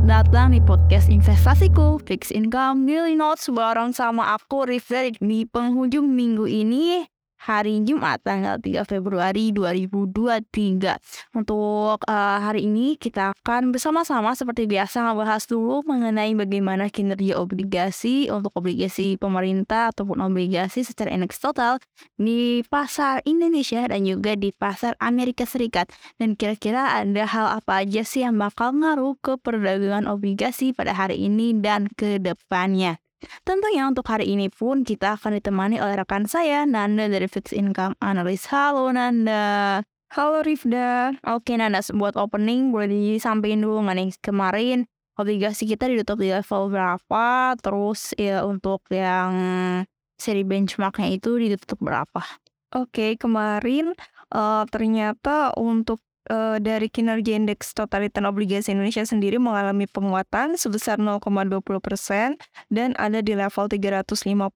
selamat datang di podcast investasiku. Fix Income Daily Notes bareng sama aku Rifda di penghujung minggu ini hari Jumat tanggal 3 Februari 2023. Untuk uh, hari ini kita akan bersama-sama seperti biasa ngebahas dulu mengenai bagaimana kinerja obligasi untuk obligasi pemerintah ataupun obligasi secara indeks total di pasar Indonesia dan juga di pasar Amerika Serikat. Dan kira-kira ada hal apa aja sih yang bakal ngaruh ke perdagangan obligasi pada hari ini dan ke depannya. Tentunya untuk hari ini pun kita akan ditemani oleh rekan saya, Nanda dari Fixed Income Analyst. Halo Nanda. Halo Rifda. Oke Nanda, buat opening boleh disampaikan dulu nggak nih kemarin obligasi kita ditutup di level berapa, terus ya untuk yang seri benchmarknya itu ditutup berapa? Oke, kemarin uh, ternyata untuk uh, dari kinerja indeks total return obligasi Indonesia sendiri mengalami penguatan sebesar 0,20 persen dan ada di level 350.89.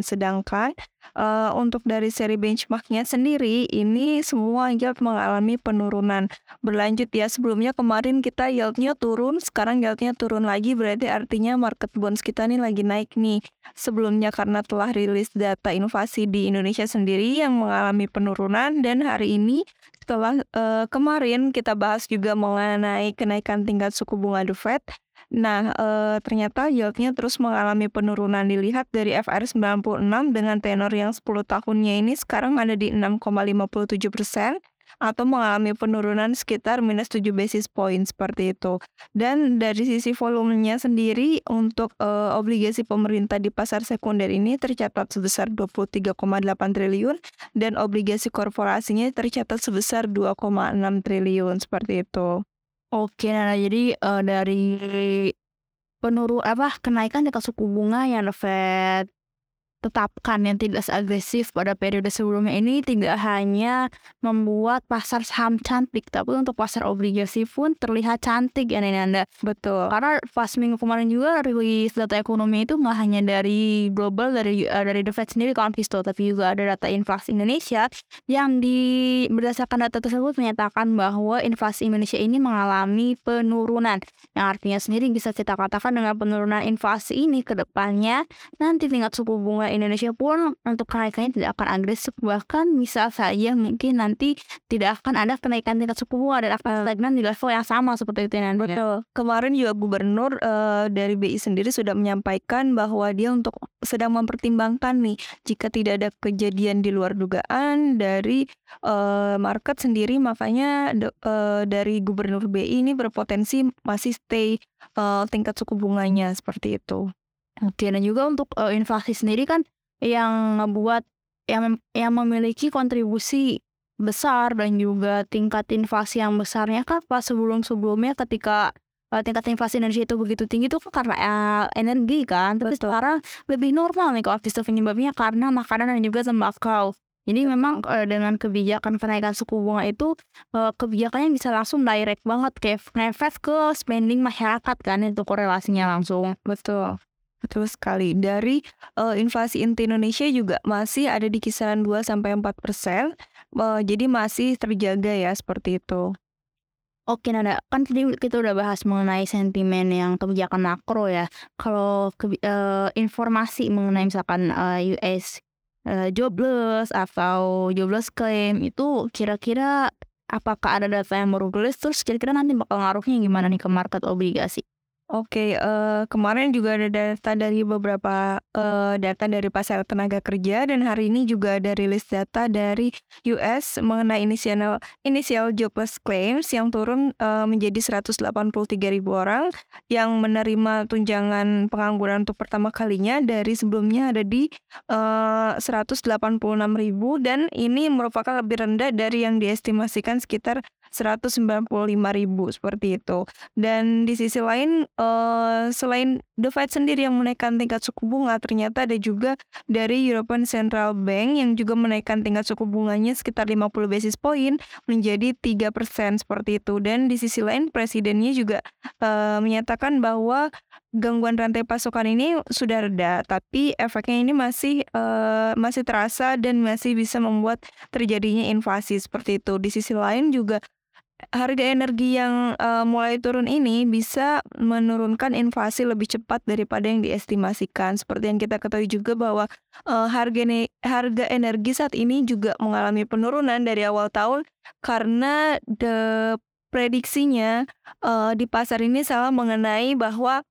Sedangkan uh, untuk dari seri benchmarknya sendiri ini semua yield mengalami penurunan berlanjut ya sebelumnya kemarin kita yieldnya turun sekarang yieldnya turun lagi berarti artinya market bonds kita nih lagi naik nih sebelumnya karena telah rilis data inovasi di Indonesia sendiri yang mengalami penurunan dan hari ini setelah uh, kemarin kita bahas juga mengenai kenaikan tingkat suku bunga The Fed. Nah, uh, ternyata yieldnya terus mengalami penurunan dilihat dari FR 96 dengan tenor yang 10 tahunnya ini sekarang ada di 6,57 persen atau mengalami penurunan sekitar minus 7 basis point seperti itu. Dan dari sisi volumenya sendiri untuk uh, obligasi pemerintah di pasar sekunder ini tercatat sebesar 23,8 triliun dan obligasi korporasinya tercatat sebesar 2,6 triliun seperti itu. Oke, nah jadi uh, dari penurun apa kenaikan tingkat suku bunga yang The Fed tetapkan yang tidak agresif pada periode sebelumnya ini tidak hanya membuat pasar saham cantik, tapi untuk pasar obligasi pun terlihat cantik ya Nanda. Betul. Karena pas minggu kemarin juga rilis data ekonomi itu nggak hanya dari global dari uh, dari The Fed sendiri kawan Pisto, tapi juga ada data inflasi Indonesia yang di berdasarkan data tersebut menyatakan bahwa inflasi Indonesia ini mengalami penurunan. Yang artinya sendiri bisa kita katakan dengan penurunan inflasi ini ke depannya nanti tingkat suku bunga Indonesia pun untuk kenaikannya tidak akan agresif bahkan bisa saja mungkin nanti tidak akan ada kenaikan tingkat suku bunga dan akan stagnan di level yang sama seperti itu nanti. Betul. Kemarin juga gubernur uh, dari BI sendiri sudah menyampaikan bahwa dia untuk sedang mempertimbangkan nih jika tidak ada kejadian di luar dugaan dari uh, market sendiri makanya uh, dari gubernur BI ini berpotensi masih stay uh, tingkat suku bunganya seperti itu. Oke, dan juga untuk uh, inflasi sendiri kan yang ngebuat yang yang memiliki kontribusi besar dan juga tingkat inflasi yang besarnya kan pas sebelum-sebelumnya ketika uh, tingkat inflasi energi itu begitu tinggi itu karena uh, energi kan? Tapi Betul. sekarang lebih normal nih kalau itu penyebabnya karena makanan dan juga tembakau jadi memang uh, dengan kebijakan kenaikan suku bunga itu uh, kebijakannya bisa langsung direct banget kayak ngefek ke spending masyarakat kan itu korelasinya langsung. Betul Betul sekali. Dari uh, inflasi inti Indonesia juga masih ada di kisaran 2 sampai 4 persen. Uh, jadi masih terjaga ya seperti itu. Oke Nanda, kan tadi kita udah bahas mengenai sentimen yang kebijakan makro ya. Kalau ke, uh, informasi mengenai misalkan uh, US uh, jobless atau jobless claim itu kira-kira apakah ada data yang baru rilis terus kira-kira nanti bakal ngaruhnya gimana nih ke market obligasi? Oke, uh, kemarin juga ada data dari beberapa uh, data dari pasar tenaga kerja dan hari ini juga ada rilis data dari US mengenai inisial inisial jobless claims yang turun uh, menjadi 183 ribu orang yang menerima tunjangan pengangguran untuk pertama kalinya dari sebelumnya ada di uh, 186 ribu dan ini merupakan lebih rendah dari yang diestimasikan sekitar 195 ribu seperti itu. Dan di sisi lain uh, selain The Fed sendiri yang menaikkan tingkat suku bunga, ternyata ada juga dari European Central Bank yang juga menaikkan tingkat suku bunganya sekitar 50 basis point menjadi 3% seperti itu. Dan di sisi lain presidennya juga uh, menyatakan bahwa gangguan rantai pasokan ini sudah reda, tapi efeknya ini masih uh, masih terasa dan masih bisa membuat terjadinya inflasi seperti itu. Di sisi lain juga harga energi yang uh, mulai turun ini bisa menurunkan inflasi lebih cepat daripada yang diestimasikan. Seperti yang kita ketahui juga bahwa uh, harga ne harga energi saat ini juga mengalami penurunan dari awal tahun karena the prediksinya uh, di pasar ini salah mengenai bahwa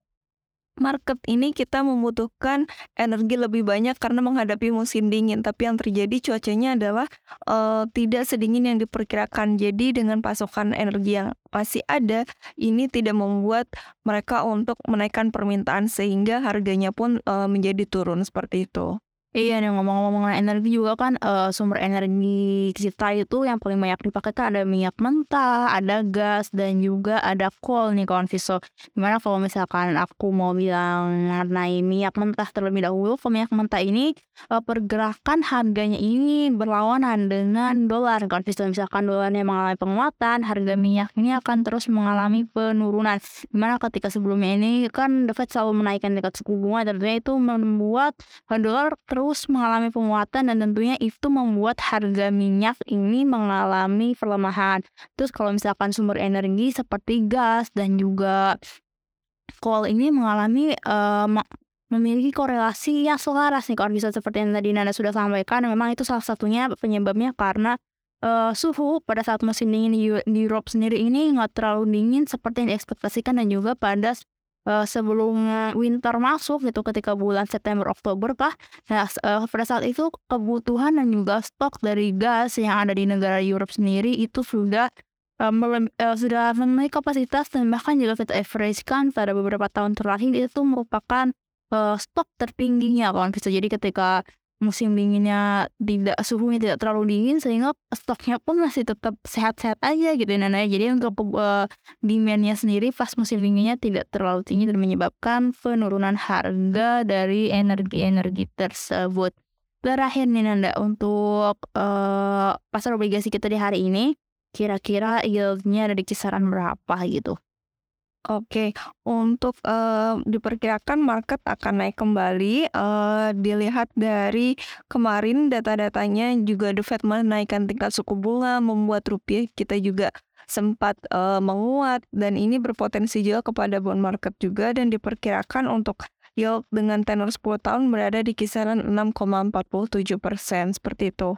market ini kita membutuhkan energi lebih banyak karena menghadapi musim dingin. Tapi yang terjadi cuacanya adalah uh, tidak sedingin yang diperkirakan. Jadi dengan pasokan energi yang masih ada, ini tidak membuat mereka untuk menaikkan permintaan sehingga harganya pun uh, menjadi turun seperti itu. Iya nih ngomong-ngomong energi juga kan uh, sumber energi kita itu yang paling banyak dipakai kan ada minyak mentah, ada gas dan juga ada coal nih kawan Viso. Gimana kalau misalkan aku mau bilang mengenai minyak mentah terlebih dahulu, kalau minyak mentah ini uh, pergerakan harganya ini berlawanan dengan dolar kawan Viso. Misalkan dolarnya mengalami penguatan, harga minyak ini akan terus mengalami penurunan. Gimana ketika sebelumnya ini kan The Fed selalu menaikkan tingkat suku bunga tentunya itu membuat dolar terus terus mengalami penguatan dan tentunya itu membuat harga minyak ini mengalami pelemahan. Terus kalau misalkan sumber energi seperti gas dan juga coal ini mengalami uh, memiliki korelasi yang selaras nih kalau bisa seperti yang tadi Nanda sudah sampaikan memang itu salah satunya penyebabnya karena uh, suhu pada saat musim dingin di, di Europe sendiri ini nggak terlalu dingin seperti yang diekspektasikan dan juga pada uh, sebelum winter masuk gitu ketika bulan September Oktober kah nah uh, pada saat itu kebutuhan dan juga stok dari gas yang ada di negara Europe sendiri itu sudah uh, sudah memenuhi kapasitas dan bahkan juga kita average kan pada beberapa tahun terakhir itu merupakan uh, stok tertingginya kan bisa jadi ketika musim dinginnya tidak suhunya tidak terlalu dingin sehingga stoknya pun masih tetap sehat-sehat aja gitu Nana. Jadi untuk uh, demandnya sendiri pas musim dinginnya tidak terlalu tinggi dan menyebabkan penurunan harga dari energi-energi tersebut. Terakhir nih Nanda untuk uh, pasar obligasi kita di hari ini kira-kira yieldnya ada di kisaran berapa gitu? Oke, untuk uh, diperkirakan market akan naik kembali. Uh, dilihat dari kemarin data-datanya juga The Fed menaikkan tingkat suku bunga, membuat rupiah kita juga sempat uh, menguat dan ini berpotensi juga kepada bond market juga dan diperkirakan untuk yield dengan tenor 10 tahun berada di kisaran 6,47 persen seperti itu.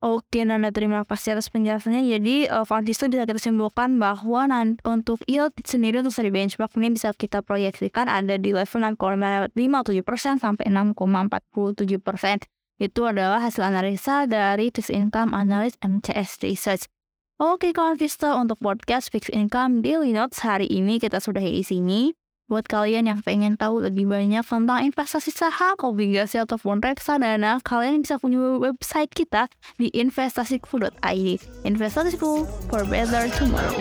Oke, Nanda terima kasih atas penjelasannya. Jadi, uh, itu bisa kita simpulkan bahwa untuk yield sendiri untuk seri benchmark ini bisa kita proyeksikan ada di level 6,57% sampai 6,47%. Itu adalah hasil analisa dari Fixed Income Analyst MCS Research. Oke, kawan Vista, untuk podcast Fixed Income Daily Notes hari ini kita sudah di sini. Buat kalian yang pengen tahu lebih banyak tentang investasi saham, obligasi ataupun reksadana, kalian bisa punya website kita di investasiku.id. Investasiku for better tomorrow.